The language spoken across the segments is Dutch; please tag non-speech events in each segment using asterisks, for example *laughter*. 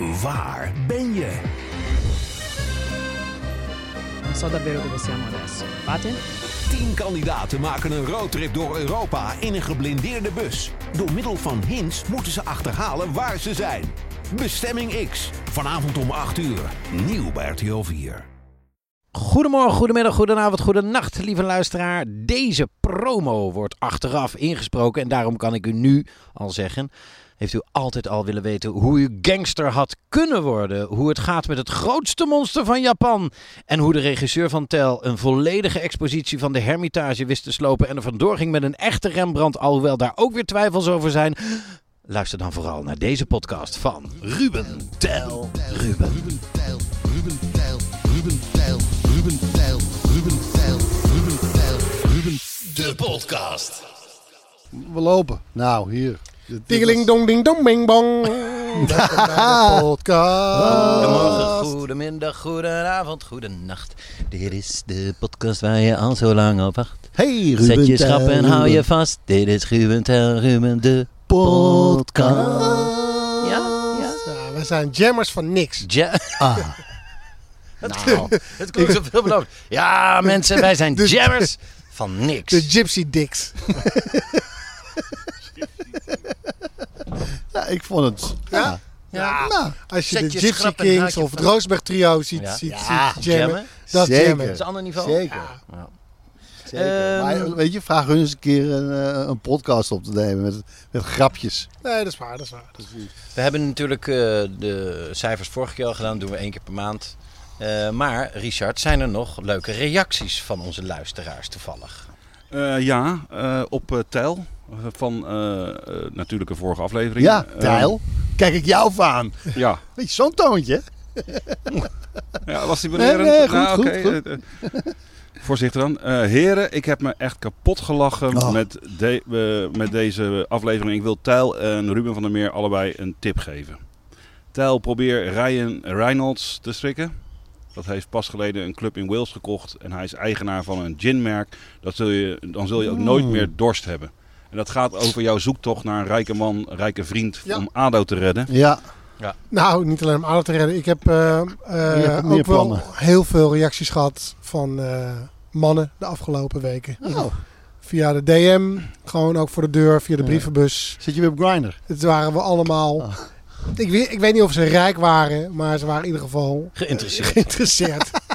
Waar ben je? Non so davvero dove siamo adesso. Fate? Tien kandidaten maken een roadtrip door Europa in een geblindeerde bus. Door middel van hints moeten ze achterhalen waar ze zijn. Bestemming X. Vanavond om 8 uur. Nieuw bij RTL 4. Goedemorgen, goedemiddag, goedenavond, goedenacht, lieve luisteraar. Deze promo wordt achteraf ingesproken en daarom kan ik u nu al zeggen... Heeft u altijd al willen weten hoe u gangster had kunnen worden? Hoe het gaat met het grootste monster van Japan? En hoe de regisseur van Tel een volledige expositie van de Hermitage wist te slopen en er vandoor ging met een echte Rembrandt, alhoewel daar ook weer twijfels over zijn? Luister dan vooral naar deze podcast van Ruben Tel Ruben. Ruben Tijl, Ruben Tijl, Ruben Tijl, Ruben Tijl, Ruben Tijl, Ruben Tijl, Ruben De podcast. We lopen. Nou, hier. Was- dong ding dong bing bong. Welkom *laughs* bij de podcast. Goedemorgen, goedemiddag, goedenavond, goedenacht. Dit is de podcast waar je al zo lang op wacht. Hey, Ruben Zet je schap en hou je Ruben. vast. Dit is Ruben Tel Ruben, de podcast. Ja, ja. Ja, we zijn jammers van niks. Ja. Ah, *laughs* Nou, het klinkt zo veelbelovend. Ja, mensen, wij zijn *laughs* jammers van niks. De Gypsy Dicks. *laughs* ja, ik vond het. Ja. Ja. Nou, Als je Zet de je Gypsy Kings of het. Roosberg Trio ziet, Ja. ziet, Ja, ziet jammen, jammen. dat Zeker. jammen. Dat is een ander niveau. zeker. Ja. zeker. Ehm, maar weet je, vraag hun eens een keer een, eh, een podcast op te nemen met, met grapjes. Nee, dat is waar, dat is waar. Dat is- We hebben natuurlijk eh, de cijfers vorige keer al gedaan. Dat doen we één keer per maand. Eh, maar, Richard, zijn er nog leuke reacties van onze luisteraars toevallig? Eh, ja, eh, op eh eh, van eh, eh, natuurlijk een vorige aflevering. Ja, Eh, Tijl. Kijk ik jou aan. ja. *laughs* Zo'n toontje. ja, was die Nee, belerend? nee, goed, Nou, goed, goed. Voorzichtig dan. Heren, ik heb me echt kapot gelachen Oh. met, de, met deze aflevering. Ik wil Tijl en Ruben van der Meer allebei een tip geven. Tijl, probeer Ryan Reynolds te strikken. Dat heeft pas geleden een club in Wales gekocht. En hij is eigenaar van een ginmerk. Dat zul je, dan zul je ook nooit Mm. meer dorst hebben. En dat gaat over jouw zoektocht naar een rijke man, een rijke vriend Ja. om ADO te redden. Ja, Nou, niet alleen om ADO te redden. Ik heb eh, eh, ook wel plannen. heel veel reacties gehad van eh, mannen de afgelopen weken. oh. Via de DM, gewoon ook voor de deur, via de Ja. brievenbus. Zit je weer op Grindr? Het waren we allemaal. Oh. Ik, weet, ik weet niet of ze rijk waren, maar ze waren in ieder geval Geïnteresseerd. geïnteresseerd. *laughs*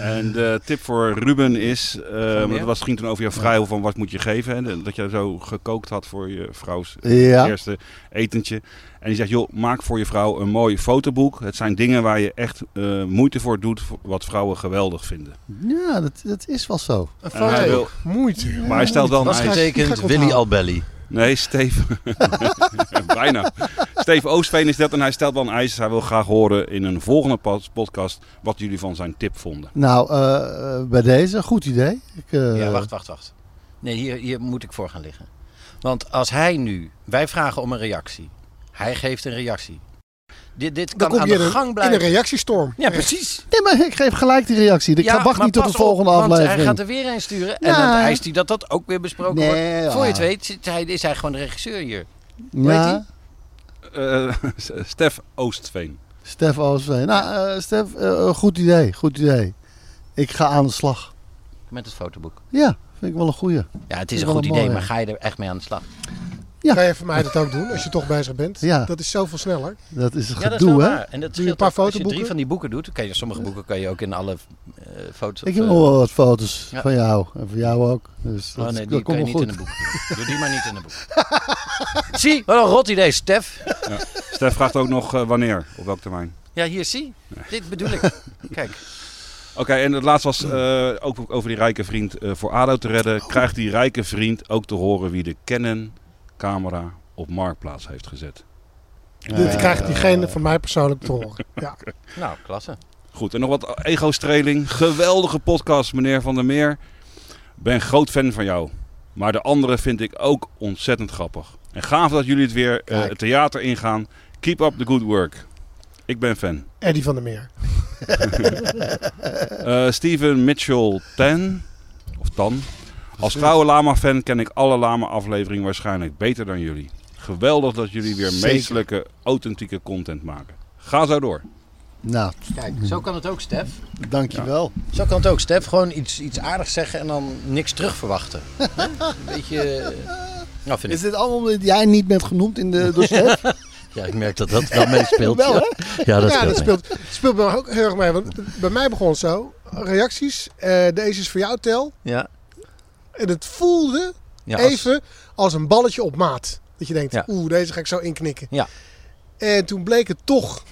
En de tip voor Ruben is, eh, meer? dat was, ging toen over jouw vrouw van wat moet je geven. Hè? Dat je zo gekookt had voor je vrouws Ja. eerste etentje. En die zegt, joh, maak voor je vrouw een mooi fotoboek. Het zijn dingen waar je echt eh, moeite voor doet, wat vrouwen geweldig vinden. Ja, dat, dat is wel zo. Een foto. wil- Moeite. maar hij stelt wel een getekend onthouden. Willy Albelli. Nee, Steve. *laughs* Bijna. Steve Oostveen is dat en hij stelt wel een eis. Hij wil graag horen in een volgende podcast wat jullie van zijn tip vonden. Nou, eh, eh, bij deze, goed idee. Ik, eh, Ja, wacht, wacht, wacht. Nee, hier, hier moet ik voor gaan liggen. Want als hij nu... Wij vragen om een reactie. Hij geeft een reactie. Dit, dit Dan kan aan de gang een, in blijven. een reactietstorm. Ja, precies. Nee, maar ik geef gelijk die reactie. Ik Ja, ga wacht niet tot de op, volgende want aflevering. hij gaat er weer een sturen. En dan eist hij dat dat ook weer besproken Nee, wordt. ja. Voor je het weet zit hij, is hij gewoon de regisseur hier. ja, Eh *laughs* Stef Oostveen. Stef Oostveen. Nou, eh, Stef, eh, goed idee, goed idee. Ik ga aan de slag. Met het fotoboek. Ja, vind ik wel een goeie. Ja, het is een goed idee, mooie. maar ga je er echt mee aan de slag? Ja. Kan je voor mij dat ook doen als je toch bezig bent? Ja. Dat is zoveel sneller. Dat is een Ja, dat is gedoe, hè? En dat Doe je een paar ook. Als je fotoboeken? drie van die boeken doet, kan je sommige boeken kan je ook in alle eh foto's. Ik heb of, nog eh, wel wat foto's ja. van jou. En van jou ook. Dus dat, Oh nee, dat die kan je niet goed. in een boek. Doe die maar niet in een boek. *laughs* zie, wat een rot idee, Stef. Stef vraagt ook nog eh, wanneer, op welk termijn. Ja, hier, zie. Dit bedoel ik. *laughs* Kijk. Oké, en het laatste was eh, ook over die rijke vriend eh, voor ADO te redden. Krijgt die rijke vriend ook te horen wie de Canon camera op Marktplaats heeft gezet. Dit krijgt diegene van mij persoonlijk te horen. *laughs* Ja. Nou, klasse. Goed, en nog wat ego-streling. Geweldige podcast, meneer Van der Meer. Ben groot fan van jou. Maar de andere vind ik ook ontzettend grappig. En gaaf dat jullie het weer eh, het theater ingaan. Keep up the good work. Ik ben fan. Eddie van der Meer. *laughs* Eh, Steven Mitchell Tan. Of Tan. Als trouwe Lama-fan ken ik alle Lama-afleveringen waarschijnlijk beter dan jullie. Geweldig dat jullie weer Zeker. meestelijke, authentieke content maken. Ga zo door. Nou, Kijk, zo kan het ook, Stef. dankjewel. Zo kan het ook, Stef. Gewoon iets, iets aardigs zeggen en dan niks terug verwachten. *laughs* Hè? Een beetje... Nou, vind Is dit allemaal omdat jij niet bent genoemd in de dossier? *laughs* Ja, ik merk dat dat *laughs* wel meespeelt. Wel, ja. Ja, dat ja, speelt dat mee. speelt, speelt bij mij ook heel erg mee. Want bij mij begon het zo. Reacties. eh, deze is voor jou, Tel. Ja. En het voelde Ja, als- even als een balletje op maat. Dat je denkt, Ja. oeh, deze ga ik zo inknikken. Ja. En toen bleek het toch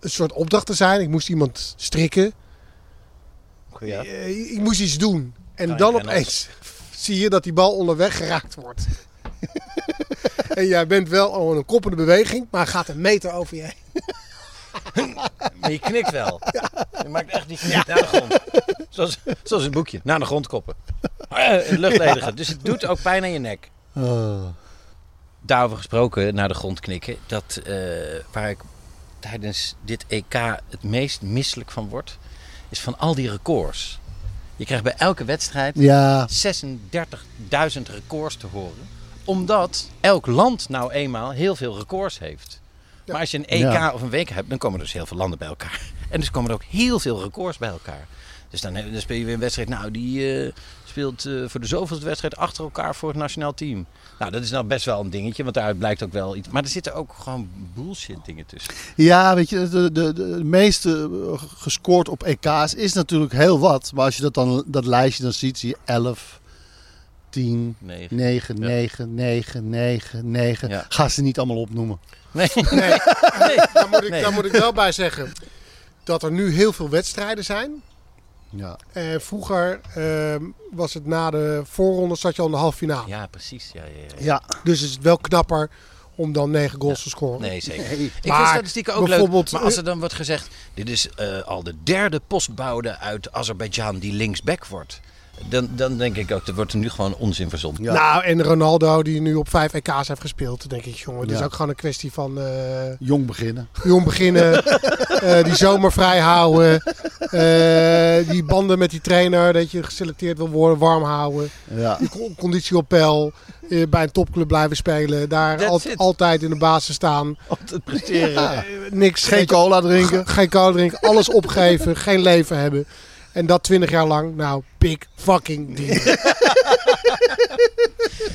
een soort opdracht te zijn. Ik moest iemand strikken. Ja. Eh, ik moest iets doen. En Kan dan opeens *laughs* zie je dat die bal onderweg geraakt wordt. *laughs* en jij bent wel al een koppende beweging, maar gaat een meter over je heen. *laughs* Maar je knikt wel. Je maakt echt die knik naar de grond. Zoals, zoals een boekje. Naar de grond koppen. Eh, In de lucht ledigen. Dus het doet ook pijn aan je nek. Oh. Daarover gesproken, naar de grond knikken. Dat eh, waar ik tijdens dit EK het meest misselijk van word, is van al die records. Je krijgt bij elke wedstrijd Ja, 36.000 records te horen. Omdat elk land nou eenmaal heel veel records heeft. Maar als je een EK Ja. of een WK hebt, dan komen er dus heel veel landen bij elkaar. *laughs* En dus komen er ook heel veel records bij elkaar. Dus dan, dan speel je weer een wedstrijd. Nou, die eh, speelt eh, voor de zoveelste wedstrijd achter elkaar voor het nationaal team. Nou, dat is nou best wel een dingetje, want daaruit blijkt ook wel iets. Maar er zitten ook gewoon bullshit dingen tussen. ja weet je, de, de, de meeste eh, gescoord op EK's is natuurlijk heel wat. Maar als je dat, dan, dat lijstje dan ziet, zie je 11, 10, Negen. 9, Ja. 9, 9, 9, 9. Ja. Ga ze niet allemaal opnoemen. Nee. *laughs* Nee, nee daar, moet ik, Nee. daar moet ik wel bij zeggen dat er nu heel veel wedstrijden zijn. Ja. En vroeger ehm, was het na de voorronde zat je al in de halve finale. Ja, precies. Ja, ja, ja. Ja. Dus is het wel knapper om dan negen goals te scoren. Nee, zeker. Nee. Ik Maar vind statistieken ook leuk. bijvoorbeeld, Maar als eh, er dan wordt gezegd... dit is eh, al de derde postbode uit Azerbeidzjan die linksback wordt... Dan, dan denk ik ook, er wordt er nu gewoon onzin verzonnen. Ja. Nou, en Ronaldo die nu op vijf EK's heeft gespeeld, denk ik, jongen. Het is ook gewoon een kwestie van eh, Jong beginnen. jong beginnen, *laughs* eh, die zomer vrij houden, eh, die banden met die trainer, dat je geselecteerd wil worden, warm houden, Ja. die con- conditie op peil, eh, bij een topclub blijven spelen, daar al- altijd in de basis staan, Altijd presteren. Niks, Geen cola drinken. Geen cola drinken, alles opgeven, *laughs* geen leven hebben. En dat twintig jaar lang. Nou, big fucking deal. *laughs*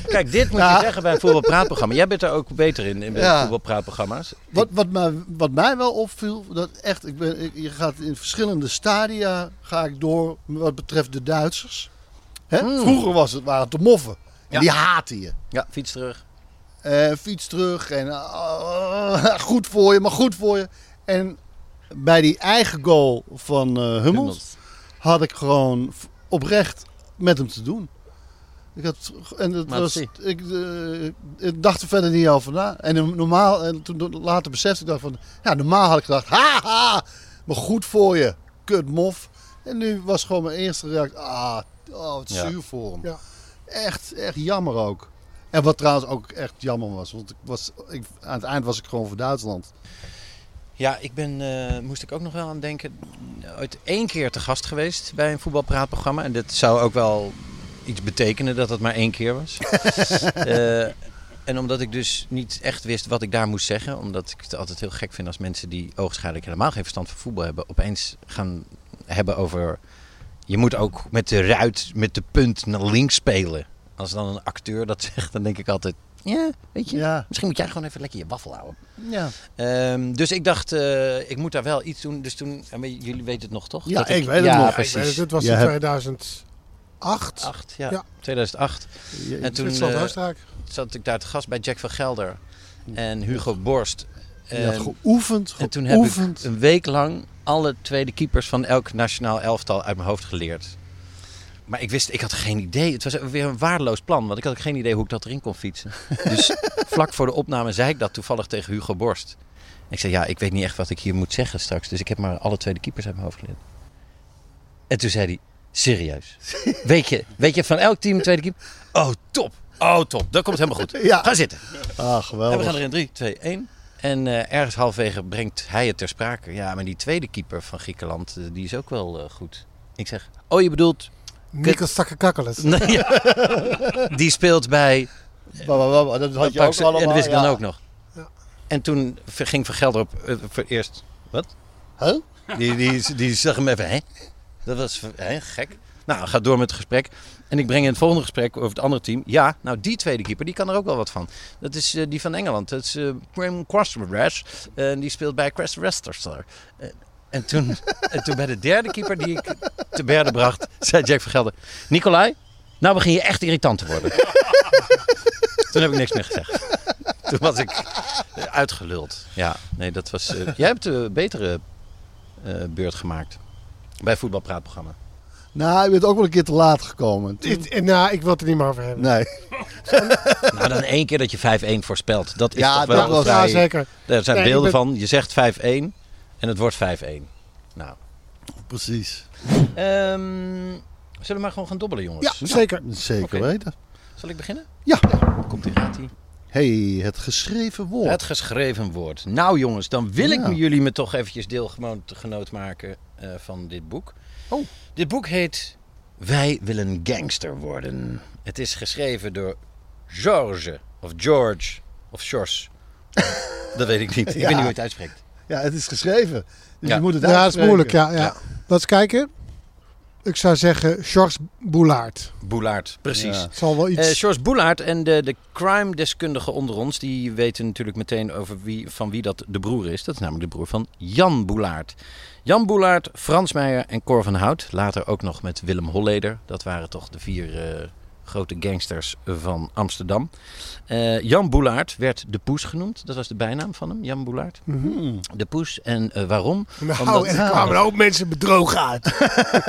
Kijk, dit moet je zeggen bij een voetbalpraatprogramma. Jij bent er ook beter in, in Ja. voetbalpraatprogramma's. Wat, wat, mij, wat mij wel opviel, dat echt, ik ben, ik, je gaat in verschillende stadia ga ik door wat betreft de Duitsers. Hè? Hmm. Vroeger was het, waren het de moffen. En Ja. die haten je. Ja, fiets terug. Eh, fiets terug en ah, goed voor je, maar goed voor je. En bij die eigen goal van eh, Hummels, Hummels. Had ik gewoon oprecht met hem te doen. Ik had, en het Maar was, ik, eh, ik dacht er verder niet over na. En normaal, en toen later besefte ik dat van, ja, normaal had ik gedacht, haha, maar goed voor je, kut mof. En nu was gewoon mijn eerste reactie, ah, oh, wat Ja. zuur voor hem. Ja. Echt, echt jammer ook. En wat trouwens ook echt jammer was, want ik was, ik, aan het eind was ik gewoon voor Duitsland. Ja, ik ben, eh, moest ik ook nog wel aan denken. Ooit één keer te gast geweest bij een voetbalpraatprogramma. En dat zou ook wel iets betekenen dat het maar één keer was. *laughs* Eh, en omdat ik dus niet echt wist wat ik daar moest zeggen. Omdat ik het altijd heel gek vind als mensen die ogenschijnlijk helemaal geen verstand van voetbal hebben. Opeens gaan hebben over... Je moet ook met de ruit, met de punt naar links spelen. Als dan een acteur dat zegt, dan denk ik altijd... Ja, weet je, Ja, misschien moet jij gewoon even lekker je waffel houden. ja. Ehm, dus ik dacht, eh, ik moet daar wel iets doen. Dus toen, en we- jullie weten het nog toch? Ja, Dat ik weet het ja, nog. Ik weet precies. het, was in hebt- 2008. Acht, ja. Ja. 2008. Je- En toen eh, zat ik daar te gast bij Jack van Gelder en Hugo Borst. je had En, geoefend, en toen heb ik geoefend. een week lang alle tweede keepers van elk nationaal elftal uit mijn hoofd geleerd. Maar ik wist, ik had geen idee. Het was weer een waardeloos plan, want ik had ook geen idee hoe ik dat erin kon fietsen. *laughs* Dus vlak voor de opname zei ik dat toevallig tegen Hugo Borst. Ik zei, ja, ik weet niet echt wat ik hier moet zeggen straks. Dus ik heb maar alle twee de keepers uit mijn hoofd geleerd. En toen zei hij, serieus? *laughs* Weet je, weet je van elk team een tweede keeper? Oh, top. Oh, top. Dat komt helemaal goed. *laughs* Ja. Ga zitten. Ah, En we geweldig. gaan er in 3, 2, 1. En eh, ergens halverwege brengt hij het ter sprake. Ja, maar die tweede keeper van Griekenland, eh, die is ook wel eh, goed. Ik zeg, oh je bedoelt... Nikos Takakakkeles. Nee, ja. *laughs* Die speelt bij... Dat had je Pak ook ze- allemaal. ja, dat wist ik dan ja. ook nog. En toen ging Van Gelder op eh, voor eerst... Wat? Huh? Die, die, die zag hem even, hè? Dat was hè, gek. Nou, gaat door met het gesprek. En ik breng in het volgende gesprek over het andere team. Ja, nou die tweede keeper, die kan er ook wel wat van. Dat is eh, die van Engeland. Dat is eh Graham Crossrash. En die speelt bij Crest Leicester. Eh, en, toen, en toen bij de derde keeper die ik te berde bracht, zei Jack van Gelder... Nicolai, nou begin je echt irritant te worden. toen heb ik niks meer gezegd. Toen was ik eh, uitgeluld. Ja, nee, dat was... eh, jij hebt een betere eh, beurt gemaakt. Bij het voetbalpraatprogramma. Nou, je bent ook wel een keer te laat gekomen. Toen- Dit- en, nou, ik wil het er niet meer over hebben. Nee. Nou, dan één keer dat je 5-1 voorspelt. Dat is Ja, toch wel dat was- vrij... Ja, zeker. Er zijn Nee, beelden ben- van. Je zegt 5-1 en het wordt 5-1. Nou. Precies. Ehm, zullen we maar gewoon gaan dobbelen, jongens? Ja, zeker. Zeker Oké. weten. Zal ik beginnen? Ja. Komt die gaat ie. hey, het geschreven woord. Het geschreven woord. Nou jongens, dan wil ik Ja. jullie me toch eventjes deelgenoot maken eh, van dit boek. Oh. Dit boek heet Wij willen gangster worden. Het is geschreven door George of George of Sjors. *laughs* Dat weet ik niet. Ik weet niet hoe je het uitspreekt. Ja, het is geschreven. Dus Ja. je moet het Ja, dat is moeilijk. Ja, ja. Ja. Laat eens kijken. Ik zou zeggen Georges Boulaert. Boulaert, precies. Ja. Zal wel iets... Eh George Boulaert en de, de crime-deskundigen onder ons, die weten natuurlijk meteen over wie, van wie dat de broer is. Dat is namelijk de broer van Jan Boulaert. Jan Boulaert, Frans Meijer en Cor van Hout. Later ook nog met Willem Holleder. Dat waren toch de vier eh, grote gangsters van Amsterdam. Eh, Jan Boulaert werd de Poes genoemd. Dat was de bijnaam van hem, Jan Boulaert. Hmm. De Poes. En eh, waarom? nou, omdat- er kwamen een hoop mensen bedrogen uit.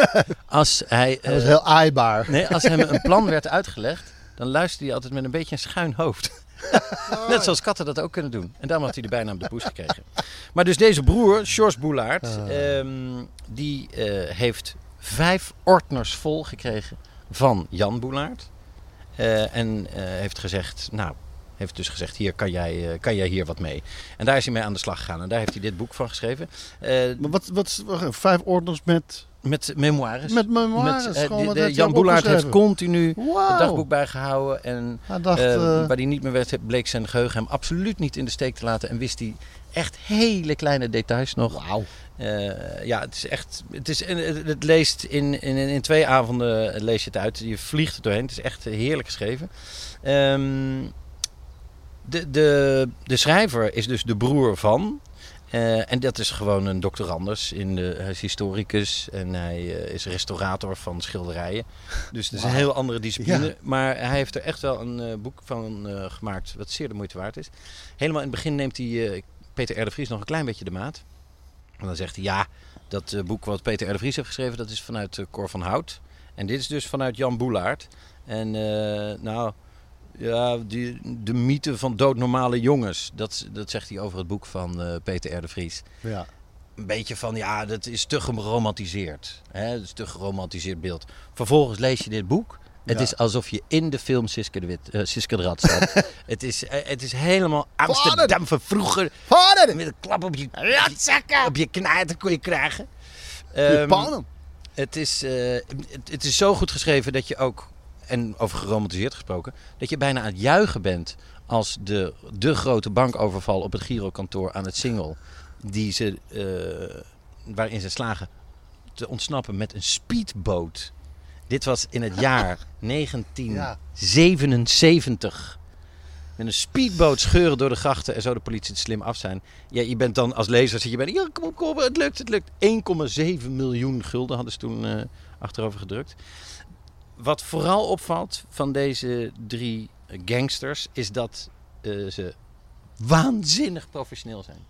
*laughs* Als hij... Dat was eh, heel aaibaar. Nee, als hem een plan werd uitgelegd, dan luisterde hij altijd met een beetje een schuin hoofd. *laughs* Net zoals katten dat ook kunnen doen. En daarom had hij de bijnaam de poes gekregen. Maar dus deze broer, George Boulaert, ehm, die eh, heeft vijf ordners vol gekregen van Jan Boulaert. Eh, en eh, heeft gezegd, nou, heeft dus gezegd, hier kan jij, eh, kan jij hier wat mee. En daar is hij mee aan de slag gegaan. En daar heeft hij dit boek van geschreven. Maar wat, wat, vijf ordners met, met memoires. met memoires. Met, de- de- Jan ook Boulaert heeft continu het dagboek bijgehouden. En Hij dacht, waar hij niet meer werd, bleek zijn geheugen hem absoluut niet in de steek te laten. En wist hij echt hele kleine details nog. wauw. Eh, ja, het is echt. Het, is, het, leest in, in, in twee avonden lees je het uit. Je vliegt er doorheen. Het is echt heerlijk geschreven. Ehm, de, de, de schrijver is dus de broer van. Eh, en dat is gewoon een doctorandus. In de, hij is historicus en hij eh, is restaurator van schilderijen. Dus het is een heel andere discipline. Ja. Maar hij heeft er echt wel een boek van gemaakt wat zeer de moeite waard is. Helemaal in het begin neemt hij Peter R. de Vries nog een klein beetje de maat. En dan zegt hij, ja, dat eh, boek wat Peter R. de Vries heeft geschreven, dat is vanuit eh, Cor van Hout. En dit is dus vanuit Jan Boelaert. En eh, nou, ja, die, de mythe van doodnormale jongens, dat, dat zegt hij over het boek van Peter R. de Vries. Ja. Een beetje van, ja, dat is te geromantiseerd. Hè? Dat is te geromantiseerd beeld. Vervolgens lees je dit boek. Het Ja. is alsof je in de film Siske de, Wit, eh, Siske de Rat staat. *laughs* het, is, eh, het is helemaal Amsterdam van vroeger. Vader! Met een klap op je, op je knijter kon je krijgen. Je Ehm, pannen. het, is, eh, het, het is zo goed geschreven dat je ook, en over geromantiseerd gesproken, dat je bijna aan het juichen bent als de, de grote bankoverval op het girokantoor aan het Singel, die ze, waarin ze slagen te ontsnappen met een speedboot. Dit was in het jaar *laughs* 1977. Met een speedboot scheuren door de grachten en zo de politie het slim af zijn. Ja, je bent dan als lezer, zit je bij, ja, kom op, kom op, het lukt, het lukt. 1,7 miljoen gulden hadden ze toen eh, achterover gedrukt. Wat vooral opvalt van deze drie gangsters, is dat eh, ze waanzinnig professioneel zijn.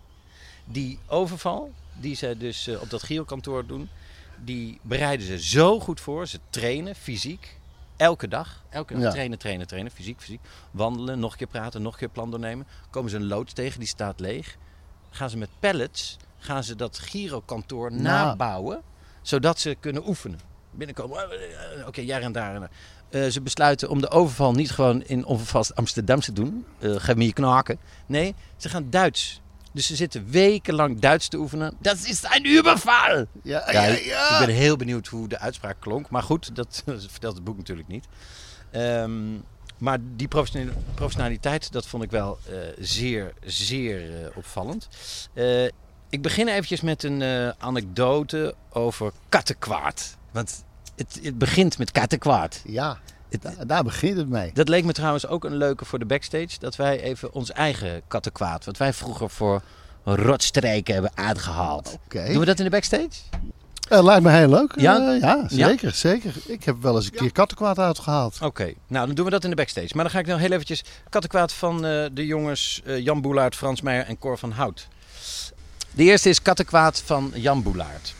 Die overval, die zij dus eh, op dat girokantoor doen, die bereiden ze zo goed voor. Ze trainen fysiek. Elke dag. Elke dag Ja. trainen, trainen, trainen. Fysiek, fysiek. Wandelen, nog een keer praten, nog een keer plan doornemen. Komen ze een loods tegen, die staat leeg. Gaan ze met pallets, gaan ze dat girokantoor Na. nabouwen. Zodat ze kunnen oefenen. Binnenkomen. eh, Oké, jij en daar. en daar. Eh, ze besluiten om de overval niet gewoon in onvervast Amsterdam te doen. eh ga me je knaken. Nee, ze gaan Duits. Dus ze zitten wekenlang Duits te oefenen. Dat is een überval! Ja, Ja, ja, ik- ja. Ik ben heel benieuwd hoe de uitspraak klonk. Maar goed, dat *laughs* vertelt het boek natuurlijk niet. Ehm, maar die professionaliteit, dat vond ik wel eh, zeer, zeer eh, opvallend. Eh, ik begin eventjes met een anekdote over kattenkwaad. Want het, het begint met kattenkwaad. Ja, Het- da- daar begint het mee. dat leek me trouwens ook een leuke voor de backstage. Dat wij even ons eigen kattenkwaad, wat wij vroeger voor rotstrijken hebben uitgehaald. Oké. Doen we dat in de backstage? Eh, lijkt me heel leuk. Ja? Eh, ja, zeker, zeker. Ik heb wel eens een keer kattenkwaad uitgehaald. Oké, nou dan doen we dat in de backstage. Maar dan ga ik nog heel eventjes kattenkwaad van eh, de jongens eh, Jan Boelaert, Frans Meijer en Cor van Hout. De eerste is kattenkwaad van Jan Boelaert.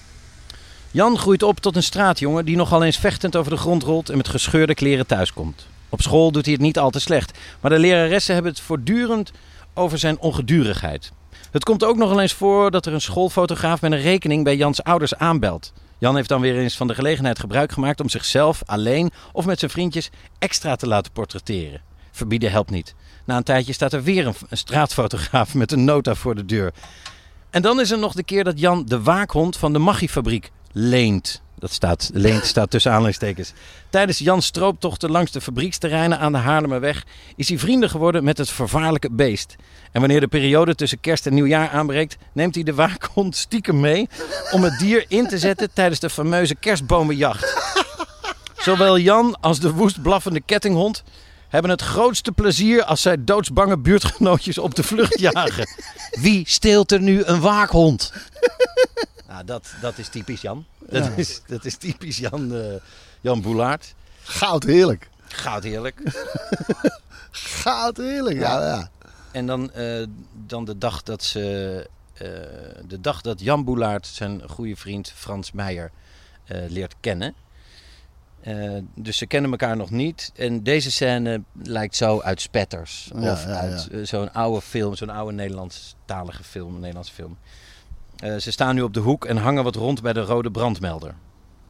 Jan groeit op tot een straatjongen die nogal eens vechtend over de grond rolt en met gescheurde kleren thuiskomt. Op school doet hij het niet al te slecht, maar de leraressen hebben het voortdurend over zijn ongedurigheid. Het komt ook nog wel eens voor dat er een schoolfotograaf met een rekening bij Jans ouders aanbelt. Jan heeft dan weer eens van de gelegenheid gebruik gemaakt om zichzelf alleen of met zijn vriendjes extra te laten portretteren. Verbieden helpt niet. Na een tijdje staat er weer een, een straatfotograaf met een nota voor de deur. En dan is er nog de keer dat Jan de waakhond van de Maggi-fabriek leent. Dat staat, leent staat tussen aanleidingstekens. Tijdens Jans strooptochten langs de fabrieksterreinen aan de Haarlemmerweg is hij vrienden geworden met het vervaarlijke beest. En wanneer de periode tussen kerst en nieuwjaar aanbreekt, neemt hij de waakhond stiekem mee om het dier in te zetten tijdens de fameuze kerstbomenjacht. Zowel Jan als de woest blaffende kettinghond hebben het grootste plezier als zij doodsbange buurtgenootjes op de vlucht jagen. Wie steelt er nu een waakhond? Nou, dat, dat is typisch Jan. Dat, Ja. is, dat is typisch Jan, eh, Jan Boulaert. Goud heerlijk. Gaat heerlijk. *laughs* Goud heerlijk. Ja, ja. En dan, eh, dan de dag dat ze. eh, de dag dat Jan Boulaert zijn goede vriend Frans Meijer leert kennen. Dus ze kennen elkaar nog niet. En deze scène lijkt zo uit Spetters. Ja, of ja, uit zo'n oude film, zo'n oude Nederlandstalige film, een Nederlandse film. Eh, ze staan nu op de hoek en hangen wat rond bij de rode brandmelder.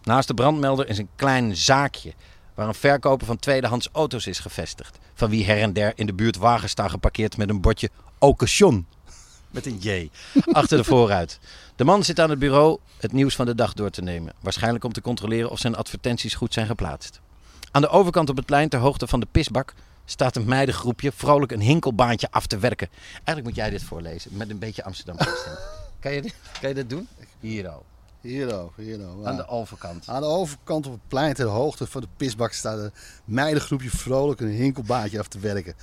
Naast de brandmelder is een klein zaakje waar een verkoper van tweedehands auto's is gevestigd. Van wie her en der in de buurt wagens staan geparkeerd met een bordje occasion. *laughs* Met een J. Achter de voorruit. De man zit aan het bureau het nieuws van de dag door te nemen. Waarschijnlijk om te controleren of zijn advertenties goed zijn geplaatst. Aan de overkant op het plein, ter hoogte van de pisbak, staat een meidengroepje vrolijk een hinkelbaantje af te werken. Eigenlijk moet jij dit voorlezen, met een beetje Amsterdam accent. Kan je, *laughs* kan je dat doen? Hier al. Hiero, hiero. Aan de overkant. Aan de overkant op het plein ter hoogte van de pisbak staat een meidengroepje vrolijk een hinkelbaantje af te werken.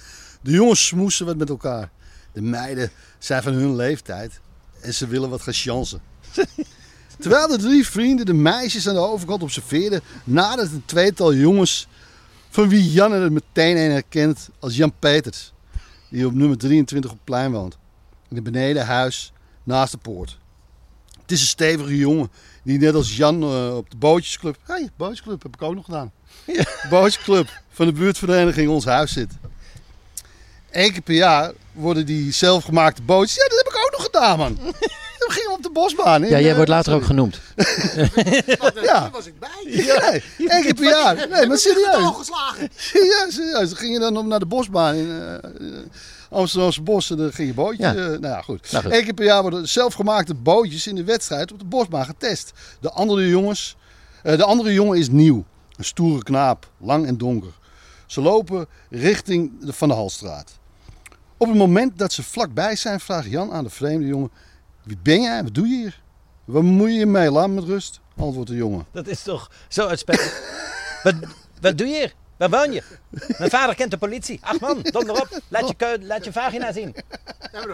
De jongens smoesen wat met elkaar. De meiden zijn van hun leeftijd en ze willen wat gaan chansen. *laughs* Terwijl de drie vrienden de meisjes aan de overkant observeerden, nadert een tweetal jongens van wie Jan er meteen een herkent als Jan Peters. Die op nummer 23 op het plein woont. In het benedenhuis naast de poort. Het is een stevige jongen die net als Jan eh, op de bootjesclub. Hé, hey, bootjesclub heb ik ook nog gedaan. *laughs* Bootjesclub van de buurtvereniging Ons Huis zit. Eén keer per jaar worden die zelfgemaakte bootjes. Ja, dat heb ik ook nog gedaan, man. *laughs* We gingen op de bosbaan. in, Ja, jij wordt later ook genoeg. *laughs* Ja. Daar was ik bij. Ja, één keer per jaar. Nee, maar serieus. Ja, serieus. Dan ging je dan op naar de bosbaan in eh, eh, Amsterdamse bos. En dan ging je bootje. Ja. eh, nou ja, goed. Nou goed. Eén keer per jaar worden zelfgemaakte bootjes in de wedstrijd op de bosbaan getest. De andere jongens, eh, de andere jongen is nieuw. Een stoere knaap, lang en donker. Ze lopen richting de Van de Halstraat. Op het moment dat ze vlakbij zijn, vraagt Jan aan de vreemde jongen: Wie ben jij? Wat doe je hier? Waar moet je je mee? Laat me met rust. Antwoordt de jongen. Dat is toch zo uitspettig. *laughs* wat, wat doe je hier? Waar woon je? Mijn vader kent de politie. Ach man, donder op. Laat je, keu- laat je vagina zien.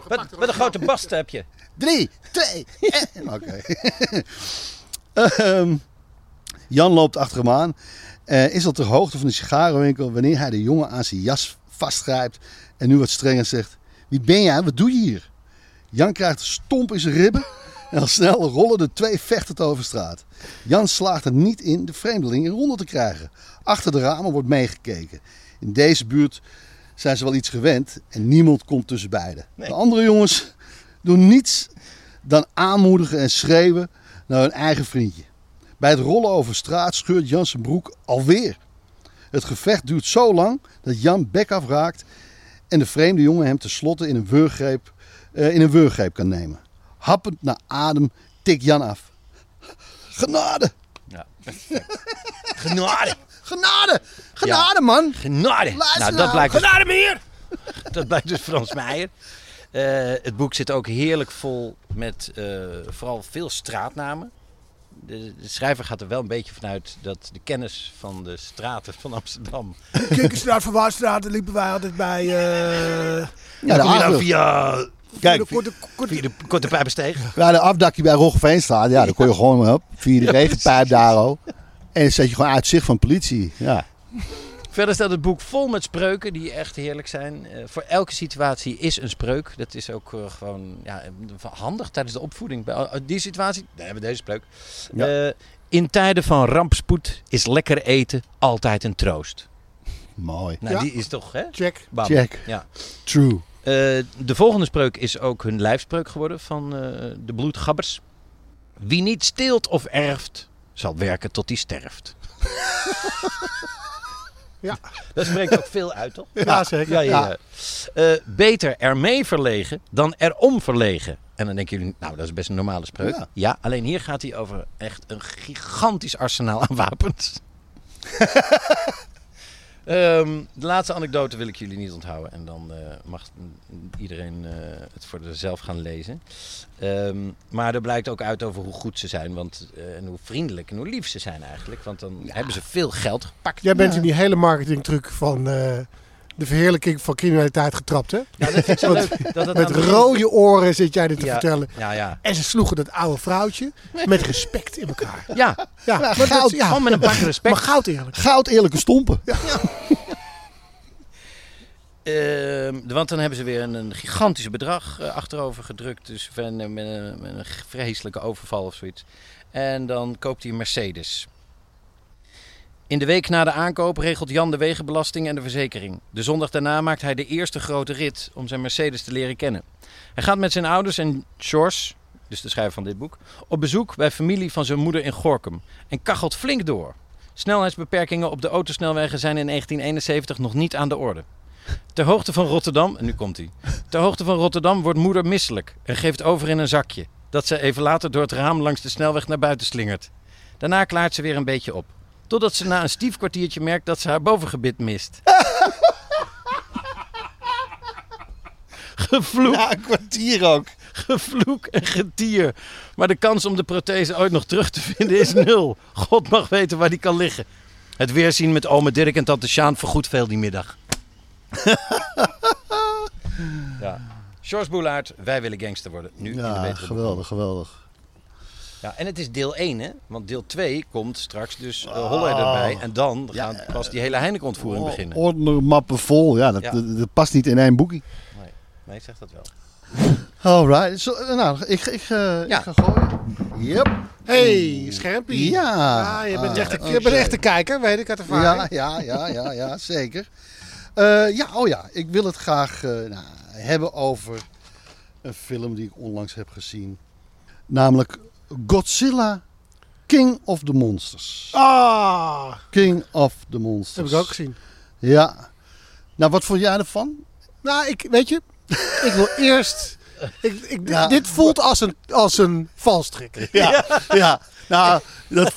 Wat, wat een grote bast heb je. Drie, twee, één. *laughs* Oké. Ehm, Jan loopt achter hem aan. eh, is al ter hoogte van de sigarenwinkel wanneer hij de jongen aan zijn jas vastgrijpt. En nu wat strenger zegt: Wie ben jij? Wat doe je hier? Jan krijgt een stomp in zijn ribben. En al snel rollen de twee vechtend over straat. Jan slaagt er niet in de vreemdeling in ronde te krijgen. Achter de ramen wordt meegekeken. In deze buurt zijn ze wel iets gewend en niemand komt tussen beiden. De andere jongens doen niets dan aanmoedigen en schreeuwen naar hun eigen vriendje. Bij het rollen over straat scheurt Jan zijn broek alweer. Het gevecht duurt zo lang dat Jan bek afraakt en de vreemde jongen hem tenslotte in een wurggreep, eh, in een wurggreep kan nemen. Happend naar adem tikt Jan af. Genade! Ja, *laughs* Genade! Genade! Genade, man! Genade! Luister nou, dat nou. blijkt dus, Genade meneer! *laughs* dat blijkt dus Frans Meijer. Eh, het boek zit ook heerlijk vol met eh, vooral veel straatnamen. De, de schrijver gaat er wel een beetje vanuit dat de kennis van de straten van Amsterdam... Kikkerstraat, Verwaarstraat, daar liepen wij altijd bij. eh Ja, de, Kom je via, Kijk, de korte, korte, via de Korte Pijpensteeg? ja, de afdakje bij Roggeveenstraat, ja, daar kon je gewoon op. Via de regenpijp daar ook. En dan zet je gewoon uit zicht van politie. Ja. Verder staat het boek vol met spreuken die echt heerlijk zijn. Eh, voor elke situatie is een spreuk. Dat is ook eh, gewoon ja, handig tijdens de opvoeding. Bij al- die situatie, daar hebben we deze spreuk. Ja. Eh, in tijden van rampspoed is lekker eten altijd een troost. Mooi. Nou, Ja. die is toch, hè? check. Bam. Check. Ja. True. Eh, de volgende spreuk is ook hun lijfspreuk geworden van eh, de bloedgabbers. Wie niet steelt of erft, zal werken tot hij sterft. *laughs* Ja. Dat spreekt ook veel uit, toch? Ja, zeker. Ja, ja, Ja. Eh, beter ermee verlegen dan erom verlegen. En dan denken jullie, nou, dat is best een normale spreuk. Ja. Ja, alleen hier gaat hij over echt een gigantisch arsenaal aan wapens. *laughs* Ehm, de laatste anekdote wil ik jullie niet onthouden. En dan eh, mag iedereen eh, het voor zichzelf gaan lezen. Ehm, maar er blijkt ook uit over hoe goed ze zijn. Want, eh, en hoe vriendelijk en hoe lief ze zijn eigenlijk. Want dan hebben ze veel geld gepakt. Jij bent in die hele marketingtruc van eh, de verheerlijking van criminaliteit getrapt, hè? Ja, dat vind ik zo leuk. Dat dat Met rode oren zit jij dit te Ja. vertellen. Ja, ja. En ze sloegen dat oude vrouwtje met respect in elkaar. Ja, Ja, maar dat- goud. ja. gewoon met een bak respect. Maar goud eerlijk. Goud eerlijke stompen. Ehm, want dan hebben ze weer een, een gigantisch bedrag eh, achterover gedrukt. Dus van, eh, met, een, met een vreselijke overval of zoiets. En dan koopt hij een Mercedes. In de week na de aankoop regelt Jan de wegenbelasting en de verzekering. De zondag daarna maakt hij de eerste grote rit om zijn Mercedes te leren kennen. Hij gaat met zijn ouders en George, dus de schrijver van dit boek, op bezoek bij familie van zijn moeder in Gorkum. En kachelt flink door. Snelheidsbeperkingen op de autosnelwegen zijn in 1971 nog niet aan de orde. Ter hoogte van Rotterdam, en nu komt hij. Ter hoogte van Rotterdam wordt moeder misselijk en geeft over in een zakje. Dat ze even later door het raam langs de snelweg naar buiten slingert. Daarna klaart ze weer een beetje op. Totdat ze na een stief kwartiertje merkt dat ze haar bovengebit mist. *laughs* Gevloek, Ja, een kwartier ook. gevloek en getier. Maar de kans om de prothese ooit nog terug te vinden is nul. God mag weten waar die kan liggen. Het weerzien met ome Dirk en tante Sjaan vergoedt veel die middag. *laughs* ja. George Boulaert, wij willen gangster worden. Nu in de Ja, betere geweldig, geweldig. Ja, en het is deel 1, hè? Want deel 2 komt straks dus uh, Holler erbij. En dan Ja, gaat pas die hele Heineken-ontvoering beginnen. Ordner mappen vol. Ja, dat, Ja. Dat, dat past niet in één boekie. Nee, nee, zeg dat wel. Alright. Zo, nou, ik, ik, eh, Ja. ik ga gooien. Yep. hey, schermpie. Ja. je bent, Ah, echt, een, je bent echt een kijker, weet ik uit ervaring. Ja, ja, ja, ja, ja, zeker. Eh, ja, oh ja, ik wil het graag eh, nou, hebben over een film die ik onlangs heb gezien. Namelijk Godzilla, King of the Monsters. Ah, King of the dat Monsters. heb ik ook gezien. Ja. Nou, wat vond jij ervan? Nou, ik, weet je, ik wil eerst... Ik, ik, Ja. Dit voelt als een, als een valstrik. Ja, ja. Nou, dat,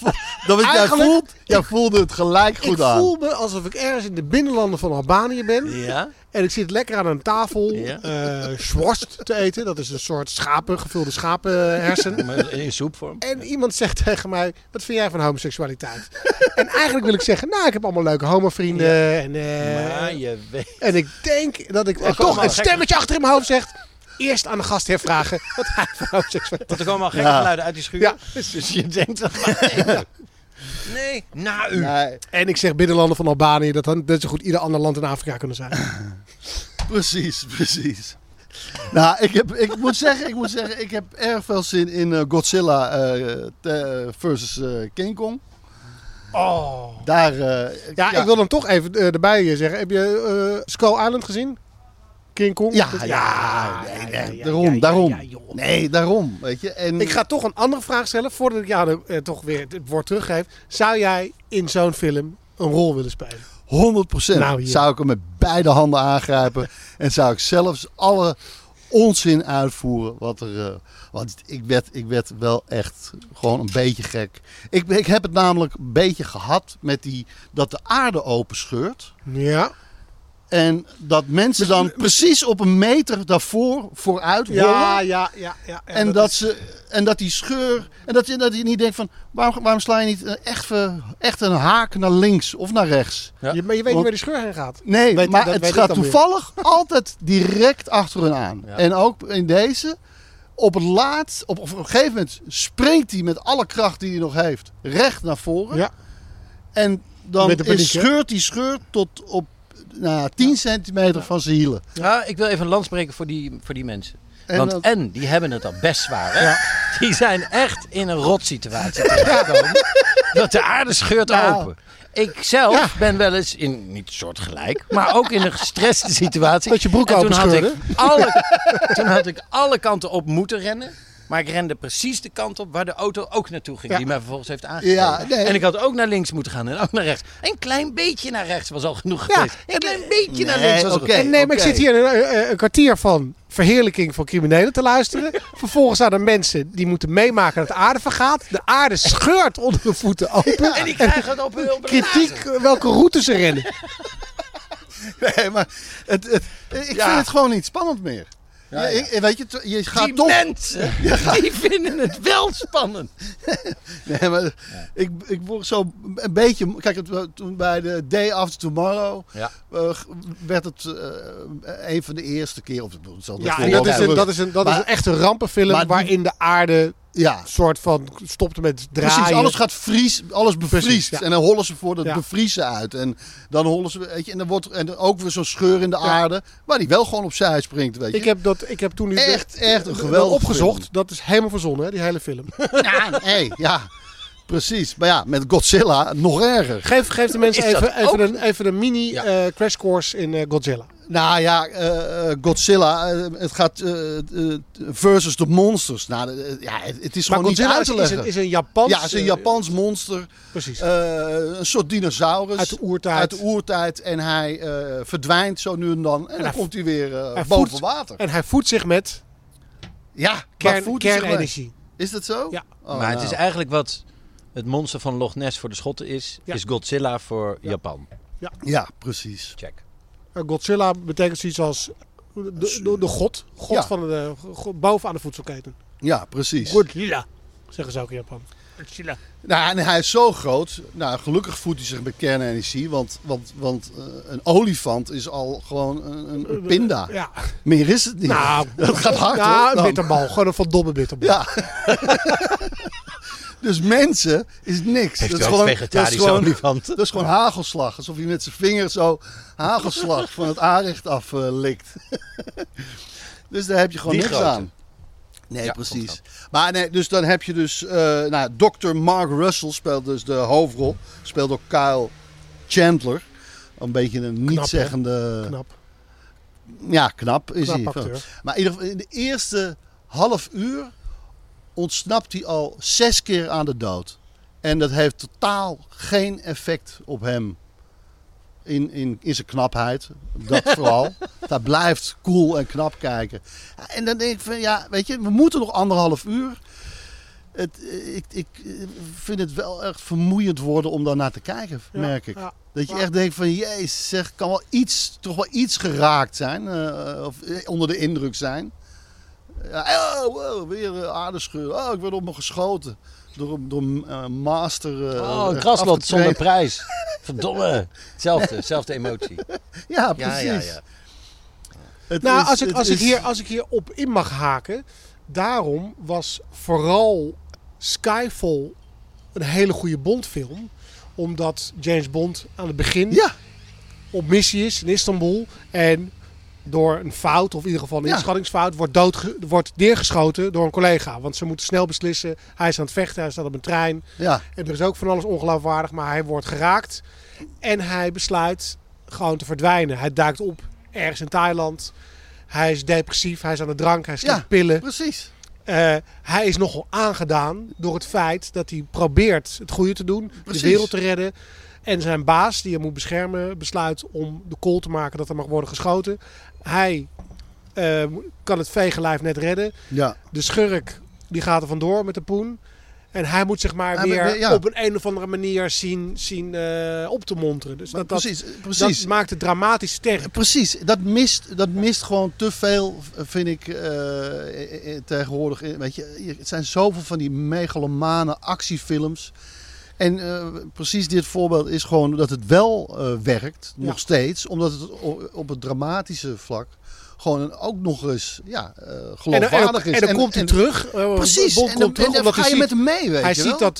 dat jij Eigenlijk- voelt, jij voelde het gelijk goed ik aan. voel me alsof ik ergens in de binnenlanden van Albanië ben. Ja? En ik zit lekker aan een tafel Ja. eh schworst te eten. Dat is een soort schapen, gevulde schapenhersen. Maar in soepvorm. En iemand zegt tegen mij, wat vind jij van homoseksualiteit? *laughs* en eigenlijk wil ik zeggen, nou, ik heb allemaal leuke homovrienden. En, eh, Maar je weet... en ik denk dat ik Er toch een stemmetje achter in mijn hoofd zegt... Eerst aan de gastheer vragen wat hij van homoseksualiteit... Want er komen al gekke Ja. geluiden uit die schuur. Ja. Dus je denkt... Nee, *laughs* nee na u. Nee, En ik zeg binnenlanden van Albanië, dat had net zo goed ieder ander land in Afrika kunnen zijn. *laughs* precies, precies. Nou, ik, heb, ik, moet zeggen, ik moet zeggen, ik heb erg veel zin in eh, Godzilla eh, versus eh, King Kong. Oh. Daar, eh, Ja, ik wil hem toch even erbij zeggen. Heb je eh Skull Island gezien? King Kong? Ja, ja, daarom, daarom. nee, daarom, weet je. En, Ik ga toch een andere vraag stellen voordat ik jou de- eh, toch weer het woord teruggeef. Zou jij in zo'n film een rol willen spelen? 100% Nou, zou ik hem met beide handen aangrijpen. *laughs* en zou ik zelfs alle onzin uitvoeren. Wat er, eh, want ik werd, ik werd wel echt gewoon een beetje gek. Ik, ik heb het namelijk een beetje gehad met die, dat de aarde openscheurt. Ja. En dat mensen dan precies op een meter daarvoor vooruit rollen. Ja, ja, ja. ja, ja, en, dat is- ze, en dat die scheur. En dat je, dat je niet denkt van. Waarom, waarom sla je niet eh, echt, ver- echt een haak naar links of naar rechts? Ja. je, maar je weet niet waar die scheur heen gaat. Nee, Weet- maar het gaat weer. toevallig *laughs* altijd direct achter hun aan. Ja. En ook in deze. Op het laatst, op, op een gegeven moment springt hij met alle kracht die hij nog heeft recht naar voren. Ja. En dan Met de paniek, is, scheurt die scheur tot op nou, 10 centimeter van zijn hielen. Ja, ik wil even een lans breken voor die, voor die mensen. En Want dat- en, die hebben het al best zwaar. Hè? Die zijn echt in een rotsituatie terechtgekomen. Dat de aarde scheurt Nou. open. Ik zelf ben wel eens in, niet soortgelijk, maar ook in een gestreste situatie. Dat je broek En toen open had, ik alle, toen had ik alle kanten op moeten rennen. Maar ik rende precies de kant op waar de auto ook naartoe ging. Ja. Die mij vervolgens heeft aangegeven. Ja, nee. En ik had ook naar links moeten gaan en ook naar rechts. Een klein beetje naar rechts was al genoeg geweest. Een klein beetje naar links was al oké. genoeg. En nee, maar ik zit hier een, een, een kwartier van verheerlijking van criminelen te luisteren. *laughs* Vervolgens zijn er mensen die moeten meemaken dat de aarde vergaat. De aarde scheurt onder de voeten open. *laughs* En die krijgen het op hun Kritiek eh, welke route ze rennen. *laughs* Nee, maar het, het, ik Ja. vind het gewoon niet spannend meer. Ja, Ja, ja. ik- weet je, je gaat Die toch. mensen, *laughs* die vinden het wel spannend. *laughs* Nee, maar ik, ik word zo een beetje. Kijk, het, toen bij de Day After Tomorrow Ja. eh, werd het eh, een van de eerste keer. Of, het zal Ja, dat is een, dat is een, dat is Maar- een echte rampenfilm maar waarin de aarde Ja, soort van stopte met draaien. precies. Alles gaat vries, alles bevriest. Precies, ja. En dan hollen ze voor dat Ja. bevriezen uit. En dan hollen ze, weet je, en dan wordt en ook weer zo'n scheur in de aarde, waar die wel gewoon opzij springt, weet je. Ik heb, dat, ik heb toen nu de- Echt, echt een geweldige opgezocht. film. Dat is helemaal verzonnen, hè, die hele film. Ja, nee, ja, precies. Maar ja, met Godzilla nog erger. Geef, geef de mensen even, even, ook? een, even een mini Ja. eh, crash course in eh, Godzilla. Nou ja, eh, eh, Godzilla, eh, het gaat versus de monsters. Nou, ja, het, het is Maar gewoon niet uit is, te is leggen. een, is een Japans... ja, het is een Japans monster. precies. eh, een soort dinosaurus. Uit de oertijd. Uit de oertijd. En hij eh, verdwijnt zo nu en dan. En, dan komt hij weer eh, hij boven voedt- water. en hij voedt zich met Ja, kern, kernenergie. Is dat zo? Ja. Oh, maar het nou. is eigenlijk wat het monster van Loch Ness voor de Schotten is, Ja. is Godzilla voor Japan. Ja, precies. Check. Eh, Godzilla betekent zoiets als de, de, de god. God Ja. van de, god bovenaan de voedselketen. Ja, precies. Godzilla, zeggen ze ook in Japan. Godzilla. Nou, en hij is zo groot. Nou, gelukkig voedt hij zich met kernenergie. Want, want, want eh, een olifant is al gewoon een, een, een pinda. Ja. Meer is het niet. Nou, *laughs* dat gaat hard ja, hoor. een bitterbal. Gewoon een verdomme bitterbal. Ja. *laughs* dus mensen is niks. Heeft dat is ook gewoon, vegetarische dat is gewoon, olifant? Dat is gewoon hagelslag. Alsof je met zijn vinger zo hagelslag van het aanrecht af eh, likt. *laughs* dus daar heb je gewoon Die niks grote. aan. Nee, Ja, precies. Maar nee, dus dan heb je dus... eh nou, Dr. Mark Russell speelt dus de hoofdrol. Speelt door Kyle Chandler. Een beetje een niet-zeggende... Knap. Ja, knap is Knap hij. acteur. Maar in ieder geval in de eerste half uur ontsnapt hij al zes keer aan de dood. En dat heeft totaal geen effect op hem. In, in, in zijn knapheid. Dat *laughs* vooral. Hij blijft cool en knap kijken. En dan denk ik van ja, weet je, we moeten nog anderhalf uur. Het, eh, ik, ik eh, vind het wel echt vermoeiend worden om daar naar te kijken, Ja, merk ik. ja. Dat je Ja. echt denkt van, jezus, zeg, kan wel iets, toch wel iets geraakt zijn. eh, of onder de indruk zijn. Oh, wow, weer uh, aardescheur. Oh, ik word op me geschoten. Door, door eh, master. eh, Oh, een te zonder *laughs* prijs. Verdomme. Hetzelfde, zelfde emotie. Ja, Ja, precies. ja, ja. Het Nou, is- als ik, als, ik hier, als ik hier op in mag haken. Daarom was vooral Skyfall een hele goede Bondfilm. Omdat James Bond aan het begin Ja, op missie is in Istanbul. En door een fout, of in ieder geval een Ja. inschattingsfout, wordt, doodge- wordt neergeschoten door een collega. Want ze moeten snel beslissen. Hij is aan het vechten, hij staat op een trein. Ja, En er is ook van alles ongeloofwaardig, maar hij wordt geraakt. En hij besluit gewoon te verdwijnen. Hij duikt op ergens in Thailand. Hij is depressief, hij is aan de drank, hij slikt Ja. pillen. precies. Eh, hij is nogal aangedaan door het feit dat hij probeert het goede te doen, Precies. de wereld te redden. En zijn baas, die hem moet beschermen, besluit om de call te maken dat er mag worden geschoten. Hij eh, kan het vegenlijf net redden. Ja, De schurk die gaat er vandoor met de poen. En hij moet zich maar weer ja. op een, een of andere manier zien, zien eh, op te monteren. Dus dat, dat, precies. precies. dat maakt het dramatisch sterk. Precies, dat mist, dat mist gewoon te veel, vind ik, eh, eh, tegenwoordig. Weet je, je- het zijn zoveel van die megalomane actiefilms. En eh, precies dit voorbeeld is gewoon dat het wel eh, werkt, Ja. nog steeds. Omdat het op het dramatische vlak gewoon ook nog eens ja, eh, En, geloofwaardig en, is. en dan komt hij terug. Precies, en komt dan, terug dan ga je ziet, met hem mee, weet hij je ziet wel. dat,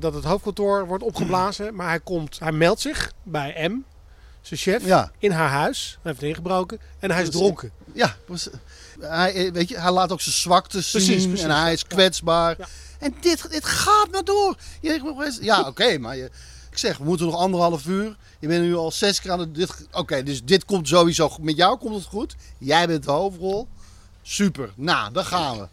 dat het hoofdkantoor wordt opgeblazen. Maar hij, komt, hij meldt zich bij M, zijn chef, Ja. in haar huis. Hij heeft ingebroken en hij is dronken. Ja, precies. hij, weet je, hij laat ook zijn zwaktes zien Precies, en hij is kwetsbaar. Ja. En dit, dit gaat maar door. Ja, oké, maar je, ik zeg, we moeten nog anderhalf uur. Je bent nu al zes keer aan het... dit- Oké, dus dit komt sowieso goed. Met jou komt het goed. Jij bent de hoofdrol. Super. Nou, dan gaan we.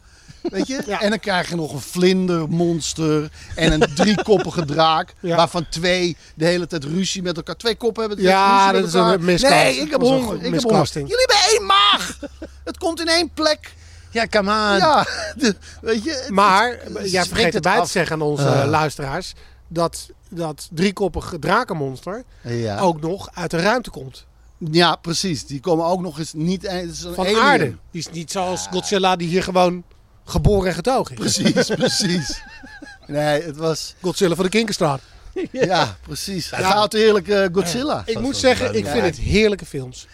Weet je? *laughs* Ja. En dan krijg je nog een vlindermonster en een *laughs* driekoppige draak. Ja. Waarvan twee de hele tijd ruzie met elkaar. Twee koppen hebben Ja, ruzie met dat is een miscast. Nee, ik heb honger. Ik heb honger. miscasting. Jullie hebben één maag. Het komt in één plek. Ja, come on. Ja, *laughs* de- weet je. het- Maar het- jij spreekt vergeet erbij af. te zeggen aan onze eh, luisteraars... dat dat driekoppige drakenmonster ja. ook nog uit de ruimte komt. ja, precies. Die komen ook nog eens niet... Het is een Van alien. aarde. Die is niet zoals Godzilla die hier gewoon geboren en getogen is. Precies, *laughs* precies. Nee, het was... Godzilla van de Kinkerstraat. Ja, precies. Goud eerlijke Godzilla. Ik moet zeggen, ik vind het heerlijke films.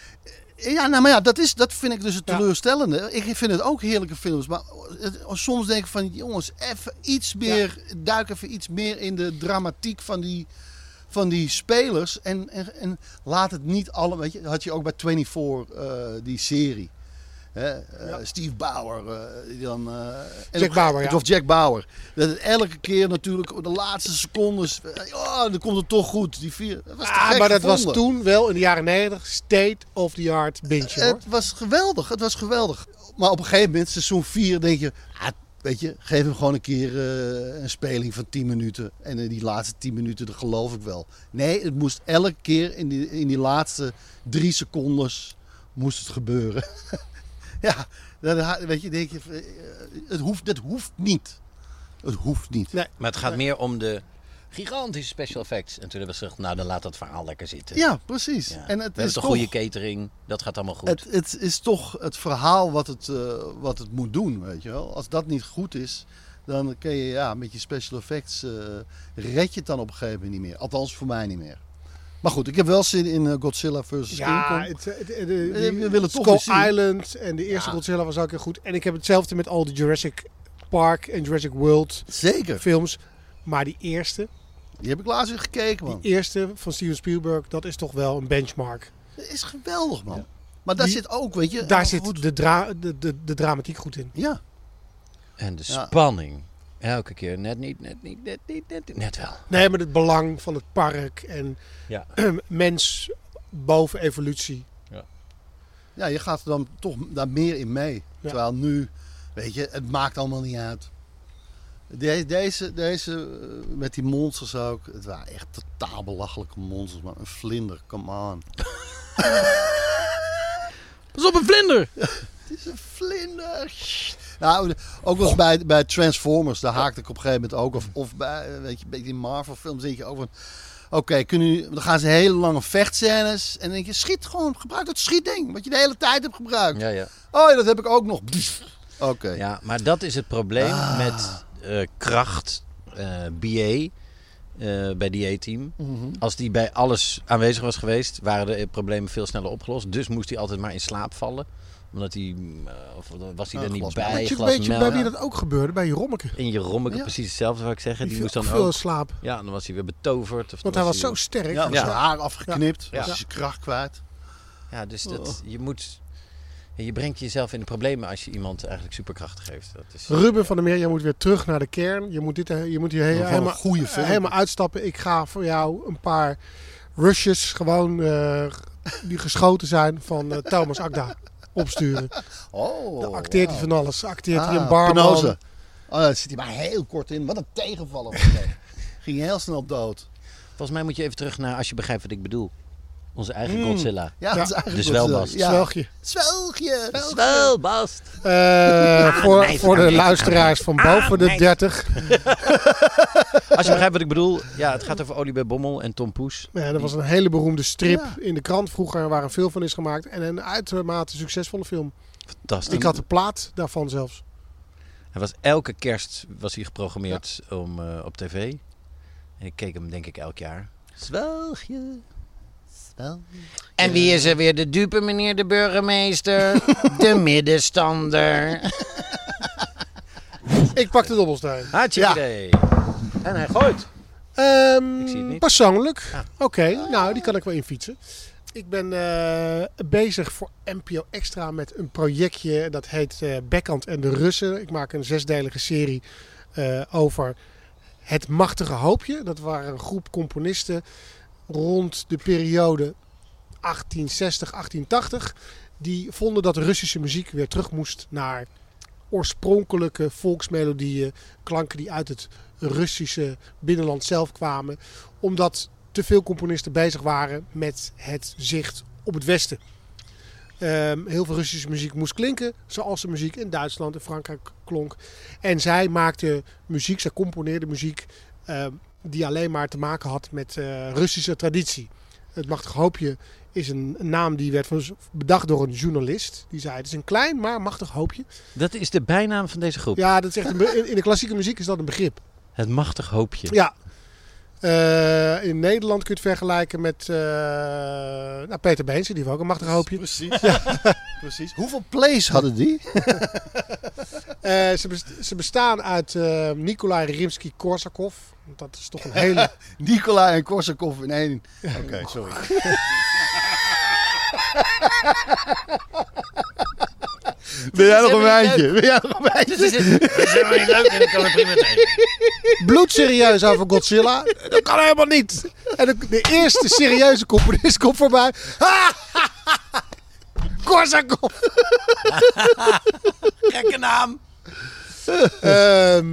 Ja, nou, maar ja, dat, is, dat vind ik dus het Ja. teleurstellende. Ik vind het ook heerlijke films. Maar het- soms denk ik van, jongens, even iets meer... Duik even iets meer in de dramatiek van die, van die spelers. En, en, en laat het niet alle... Weet je, dat had je ook bij 24, eh, die serie. Hè, eh, Steve Bauer. eh, die dan, eh, Jack Bauer, ja. Of Jack Bauer. Dat het elke keer natuurlijk de laatste secondes... Oh, dan komt het toch goed. Die vier. Dat was te Ah, maar dat was toen wel in de jaren 90 state of the art hoor. Het was geweldig, het was geweldig. Maar op een gegeven moment, seizoen 4, denk je... Ah, weet je, geef hem gewoon een keer een speling van 10 minuten. En in die laatste 10 minuten, dat geloof ik wel. Nee, het moest elke keer in die, in die laatste drie secondes moest het gebeuren. *laughs* ja, dan, weet je, denk je, eh, het hoeft, dat hoeft niet. Het hoeft niet. Nee. Maar het gaat meer om de gigantische special effects. En toen hebben ze gezegd, nou dan laat dat verhaal lekker zitten. Ja, precies. Ja. En het is een toch... goede catering, dat gaat allemaal goed. Het, het is toch het verhaal wat het, eh, wat het moet doen, weet je wel. Als dat niet goed is, dan kun je ja, met je special effects eh, red je het dan op een gegeven moment niet meer. Althans, voor mij niet meer. Maar goed, ik heb wel zin in eh, Godzilla vs. Ja, King Kong. het, het, het- Eh, de- we willen toch Skull. Island en de eerste Ja. Godzilla was ook heel goed. En ik heb hetzelfde met al de Jurassic Park en Jurassic World Zeker. films. Maar die eerste, Die heb ik laatst weer gekeken, man. die eerste van Steven Spielberg, dat is toch wel een benchmark. Dat is geweldig, man. Maar daar Die- zit ook, weet je... Daar zit goed. de, dra de, de, de dramatiek goed in. Ja, En de Ja. spanning. Elke keer net niet, net niet, net niet, net niet. Net wel. Nee, maar het belang van het park en Ja. *clears throat* mens boven evolutie. ja, je gaat er dan toch daar meer in mee. Ja. Terwijl nu, weet je, het maakt allemaal niet uit. De- deze, deze eh, met die monsters ook. Het waren echt totaal belachelijke monsters, man. Een vlinder, come on. *laughs* Pas op een vlinder! *laughs* Het is een vlinder. Nou, ook wel eens bij, bij Transformers, daar haakte ik op een gegeven moment ook. Of, of bij, eh, weet je, bij die Marvel films denk je ook van... Oké, kunnen jullie- dan gaan ze hele lange vechtscènes. En dan denk je, schiet gewoon, gebruik dat schietding. Wat je de hele tijd hebt gebruikt. Ja, ja. Oh ja, dat heb ik ook nog. *laughs* Oké. ja, maar dat is het probleem Ah. met eh, kracht, eh, BA, eh, bij die A-team. Mhm. Als die bij alles aanwezig was geweest, waren de problemen veel sneller opgelost. Dus moest hij altijd maar in slaap vallen. Omdat hij, eh, of was hij er niet bij. Weet je, glas weet je bij wie dat ook gebeurde? Bij Jerommeke. In je rommeke, Ja. precies hetzelfde wat ik zeggen. Die, Die moest dan veel ook... slaap. Ja, dan was hij weer betoverd. Of Want hij was hij- zo sterk. Ja, Ja. zijn haar afgeknipt. Ja. Ja. zijn kracht kwijt. Ja, dus dat, je moet... Je brengt jezelf in de problemen als je iemand eigenlijk superkrachten geeft. Dat is, Ruben van der Meer, je moet weer terug naar de kern. Je moet, dit, eh, je moet hier he- Wel een helemaal, goede helemaal uitstappen. Ik ga voor jou een paar rushes, gewoon eh, die geschoten zijn, van Thomas Akda opsturen. *laughs* Oh, Dan acteert hij van alles. Acteert hij Ah, een barman. Penose. Oh, daar zit hij maar heel kort in. Wat een tegenvaller. *laughs* Ging heel snel dood. Volgens mij moet je even terug naar, als je begrijpt wat ik bedoel. Onze eigen Mm. Godzilla. Ja, dat is eigenlijk Dus Bas. Ja. Zwelgje. Zwelgje. Zwelbast. Eh, voor, voor de luisteraars van boven de meisje. 30. *laughs* Als je begrijpt wat ik bedoel. Ja, het gaat over Oliver Bommel en Tom Poes. Ja, dat was een hele beroemde strip Ja. in de krant vroeger waar een film van is gemaakt. En een uitermate succesvolle film. Fantastisch. Ik had de plaat daarvan zelfs. Hij was elke kerst was hij geprogrammeerd om, eh, op tv. En ik keek hem denk ik elk jaar. Zwelgje. En wie is er weer de dupe, meneer de burgemeester? *laughs* de middenstander. Ik pak de dobbelsteen. Hartje Ja. idee. En hij gooit. Ehm, Ik zie het niet. Persoonlijk. Oké, nou die kan ik wel infietsen. Ik ben eh, bezig voor NPO Extra met een projectje dat heet eh Backhand en de Russen. Ik maak een zesdelige serie eh, over het machtige hoopje. Dat waren een groep componisten rond de periode 1860, 1880. Die vonden dat Russische muziek weer terug moest naar oorspronkelijke volksmelodieën. Klanken die uit het Russische binnenland zelf kwamen. Omdat te veel componisten bezig waren met het zicht op het Westen. Ehm, heel veel Russische muziek moest klinken zoals de muziek in Duitsland en Frankrijk klonk. En zij maakte muziek, zij componeerde muziek ehm, die alleen maar te maken had met eh, Russische traditie. Het Machtig Hoopje is een, naam die werd bedacht door een journalist. Die zei: Het is een klein maar machtig hoopje. Dat is de bijnaam van deze groep. Ja, dat is echt een in, in de klassieke muziek is dat een begrip. Het machtig hoopje. Ja. Eh, in Nederland kun je het vergelijken met eh, nou, Peter Beense, die heeft ook een machtig hoopje. Precies. *laughs* Precies. Hoeveel plays *laughs* hadden die? Eh, ze, best- ze bestaan uit Nikolai Rimsky-Korsakov. Dat is toch een hele... *laughs* Nicola en Korsakov in één. Oké, sorry. Ben jij nog een wijntje? Ben jij nog een wijntje? Dat is helemaal niet leuk en ik kan er prima tegen. bloedserieus over Godzilla. Dat kan helemaal niet. En de, eerste serieuze componist komt voorbij. *laughs* Korsakov. *laughs* Gekke naam. Ehm,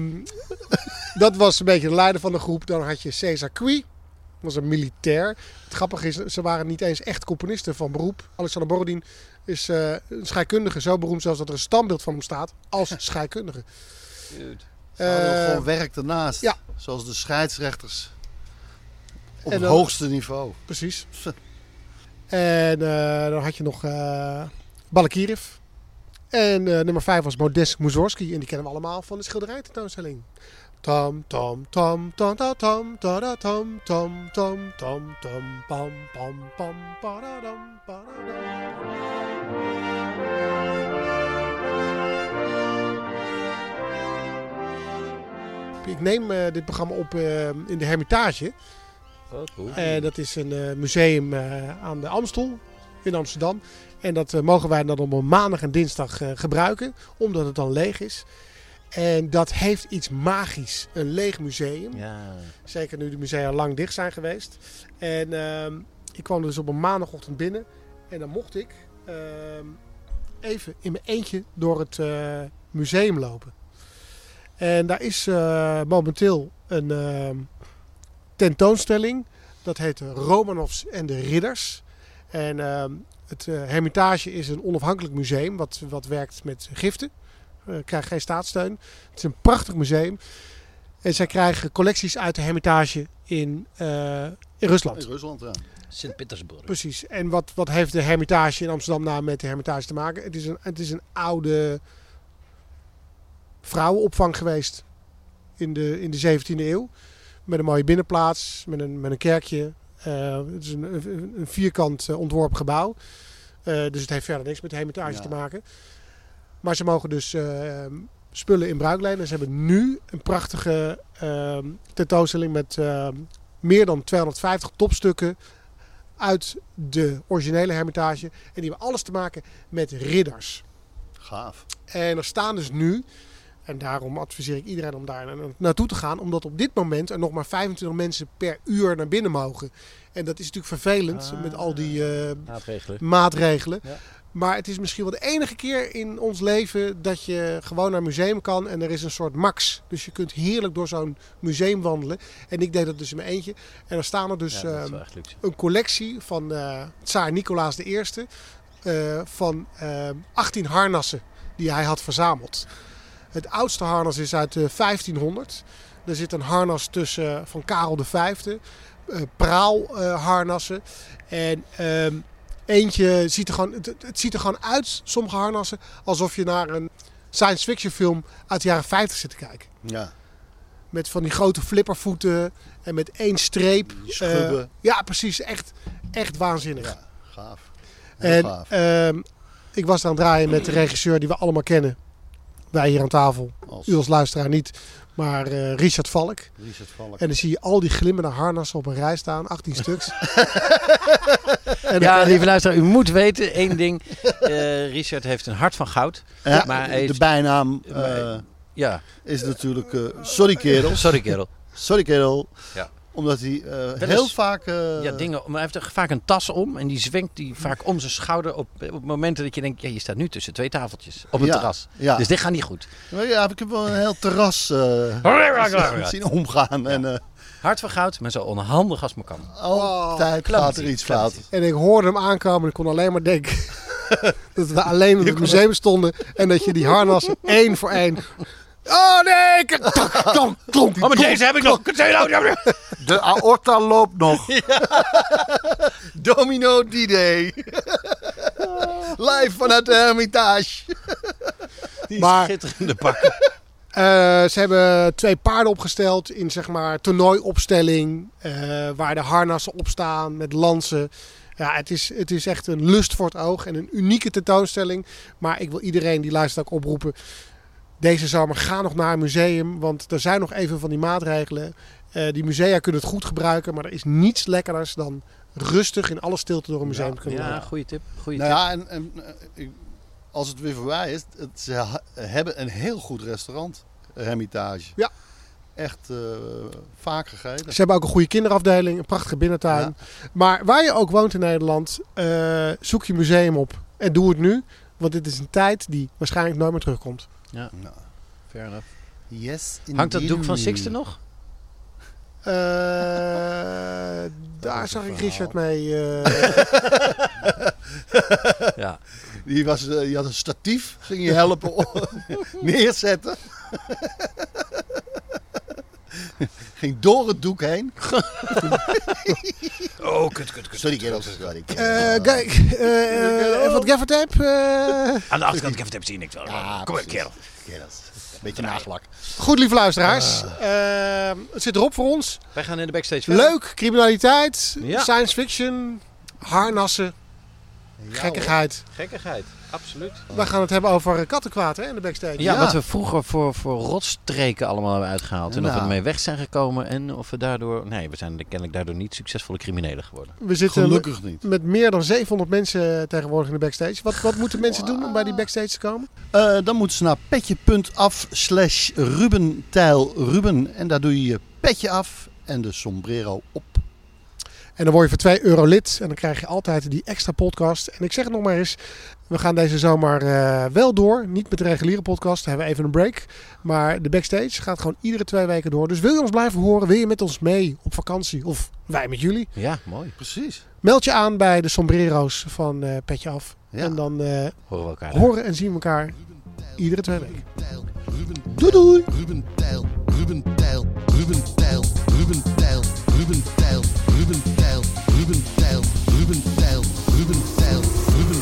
dat was een beetje de leider van de groep. Dan had je Cesar Cui. Dat was een militair. Het grappige is, ze waren niet eens echt componisten van beroep. Alexander Borodin is eh, een scheikundige. Zo beroemd zelfs dat er een standbeeld van hem staat als *laughs* scheikundige. Ze hadden Eh, gewoon werk ernaast. ja. Zoals de scheidsrechters. Op En het hoogste niveau. Precies. *laughs* En eh, dan had je nog eh Balakirev. En eh, nummer 5 was Modest Mussorgsky. En die kennen we allemaal van de schilderij tentoonstelling. Tam tam tam tam tam tam tada, tam tam tam tam tam pam pam pam paradam paradam. Ik neem eh, dit programma op eh, in de Hermitage. Eh, dat is een museum aan de Amstel in Amsterdam. En dat mogen wij dan op maandag en dinsdag gebruiken, omdat het dan leeg is. En dat heeft iets magisch. Een leeg museum. Ja. Zeker nu de musea lang dicht zijn geweest. En ehm, ik kwam dus op een maandagochtend binnen. En dan mocht ik ehm, even in mijn eentje door het museum lopen. En daar is eh, momenteel een ehm, tentoonstelling. Dat heet Romanovs en de Ridders. En ehm, het eh, Hermitage is een onafhankelijk museum wat, wat werkt met giften. Eh krijgt geen staatssteun. Het is een prachtig museum. En zij krijgen collecties uit de Hermitage in, eh, in Rusland. In Rusland, ja. Sint-Petersburg. Precies. En wat, wat heeft de Hermitage in Amsterdam nou met de Hermitage te maken? Het is een, het is een oude vrouwenopvang geweest in de, in de 17e eeuw. Met een mooie binnenplaats, met een, met een kerkje. Eh, het is een, een, vierkant eh, ontworpen gebouw. Eh, dus het heeft verder niks met de Hermitage Ja. te maken. Maar ze mogen dus spullen in bruik lenen. En ze hebben nu een prachtige tentoonstelling met meer dan 250 topstukken uit de originele Hermitage. En die hebben alles te maken met ridders. Gaaf. En er staan dus nu, en daarom adviseer ik iedereen om daar na- naartoe te gaan, omdat op dit moment er nog maar 25 mensen per uur naar binnen mogen. En dat is natuurlijk vervelend met al die eh, Maatregelen. maatregelen. Ja. Maar het is misschien wel de enige keer in ons leven dat je gewoon naar een museum kan en er is een soort max. Dus je kunt heerlijk door zo'n museum wandelen. En ik deed dat dus in mijn eentje. En dan staan er dus Ja, ehm, een collectie van eh tsaar Nicolaas I. eh, van eh, 18 harnassen die hij had verzameld. Het oudste harnas is uit eh, 1500. Er zit een harnas tussen eh, van Karel V, eh praalharnassen. en ehm, eentje ziet er gewoon, het, het ziet er gewoon uit, sommige harnassen, alsof je naar een science fiction film uit de jaren 50 zit te kijken. Ja. Met van die grote flippervoeten en met één streep. Schubben. Eh, ja, precies. Echt, echt waanzinnig. Ja, gaaf. Heel En gaaf. ehm, ik was aan het draaien met de regisseur die we allemaal kennen. Wij hier aan tafel. Als U als luisteraar niet. Maar eh, Richard Valk. Richard Valk. En dan zie je al die glimmende harnassen op een rij staan. 18 *laughs* stuks. en Ja, dan- lieve luisteraar, u moet weten één ding. Eh, Richard heeft een hart van goud. Ja, maar hij de heeft- bijnaam eh, Ja, is natuurlijk... eh, sorry kerel. sorry kerel. Sorry kerel. Ja. Omdat hij eh, eens- heel vaak... eh, Ja, dingen, maar hij heeft er vaak een tas om en die zwengt die vaak om zijn schouder op, op momenten dat je denkt, ja, je staat nu tussen twee tafeltjes op een Ja, terras. Ja. Dus dit gaat niet goed. Ja, ik heb wel een heel terras eh, *laughs* *laughs* zien omgaan. En eh, Hart van goud, maar zo onhandig als maar kan. altijd clumsy, gaat er iets fout. En ik hoorde hem aankomen en ik kon alleen maar denken *laughs* dat we alleen in het museum stonden en dat je die harnassen één voor één. Oh nee! Klonk, klonk. *laughs* Oh, maar deze heb ik nog. De aorta loopt nog. *laughs* Domino D-Day. *laughs* Live vanuit de Hermitage. Die Maar- schitterende pakken. Eh, ze hebben twee paarden opgesteld in zeg maar toernooiopstelling. eh, waar de harnassen op staan met lansen. Ja, het is, het is echt een lust voor het oog en een unieke tentoonstelling. Maar ik wil iedereen die luistert ook oproepen. Deze zomer ga nog naar een museum. Want er zijn nog even van die maatregelen. Eh, die musea kunnen het goed gebruiken. Maar er is niets lekkerders dan rustig in alle stilte door een museum te kunnen Ja, goede tip. Goeie Nou tip. ja, en, en eh, ik- als het weer voorbij is, het, ze hebben een heel goed restaurant, Hermitage. Ja. Echt eh, vaak gegeten. Ze hebben ook een goede kinderafdeling, een prachtige binnentuin. Maar waar je ook woont in Nederland, eh, zoek je museum op. En doe het nu, want dit is een tijd die waarschijnlijk nooit meer terugkomt. Ja, Nou, fair enough. yes, Hangt dat doek van. Sixten nog? Eh, daar zag ik Richard mee. eh, *laughs* Ja. Die, was, eh, die had een statief, ging je helpen *laughs* neerzetten. Ging door het doek heen. *laughs* Oh, kut, kut, kut. Sorry kerels, sorry. eh, kijk, eh, even wat gaffertape. eh. Aan de achterkant, het zie je niks wel. Ja, Kom maar, kerel. Kerels. Beetje nagelak. Goed, lieve luisteraars. Eh, het zit erop voor ons. Wij gaan in de backstage verder. Leuk, criminaliteit, Ja. science fiction, harnassen, gekkigheid. Gekkigheid, absoluut. We gaan het hebben over kattenkwaad hè, in de backstage. Ja, Ja. wat we vroeger voor, voor rotstreken allemaal hebben uitgehaald. En of we Nou. ermee weg zijn gekomen en of we daardoor... Nee, we zijn kennelijk daardoor niet succesvolle criminelen geworden. We zitten Gelukkig niet. met meer dan 700 mensen tegenwoordig in de backstage. Wat, wat moeten mensen doen om bij die backstage te komen? Eh, dan moeten ze naar petje.af slash Ruben Ruben. En daar doe je je petje af en de sombrero op. En dan word je voor 2 euro lid. En dan krijg je altijd die extra podcast. En ik zeg het nog maar eens. We gaan deze zomer eh, wel door. Niet met de reguliere podcast. Dan hebben we even een break. Maar de backstage gaat gewoon iedere twee weken door. Dus wil je ons blijven horen? Wil je met ons mee op vakantie? Of wij met jullie? Ja, mooi. Precies. Meld je aan bij de sombrero's van eh, Petje Af. Ja. En dan eh, Horen we elkaar daar. horen en zien we elkaar iedere twee weken. Doei doei. Ruben Tijl, Ruben Tijl, Ruben Tijl, Ruben Tijl, Ruben Tijl, Ruben Tijl, Ruben Tijl, Ruben Tijl, Ruben Tijl, Ruben Tijl, Ruben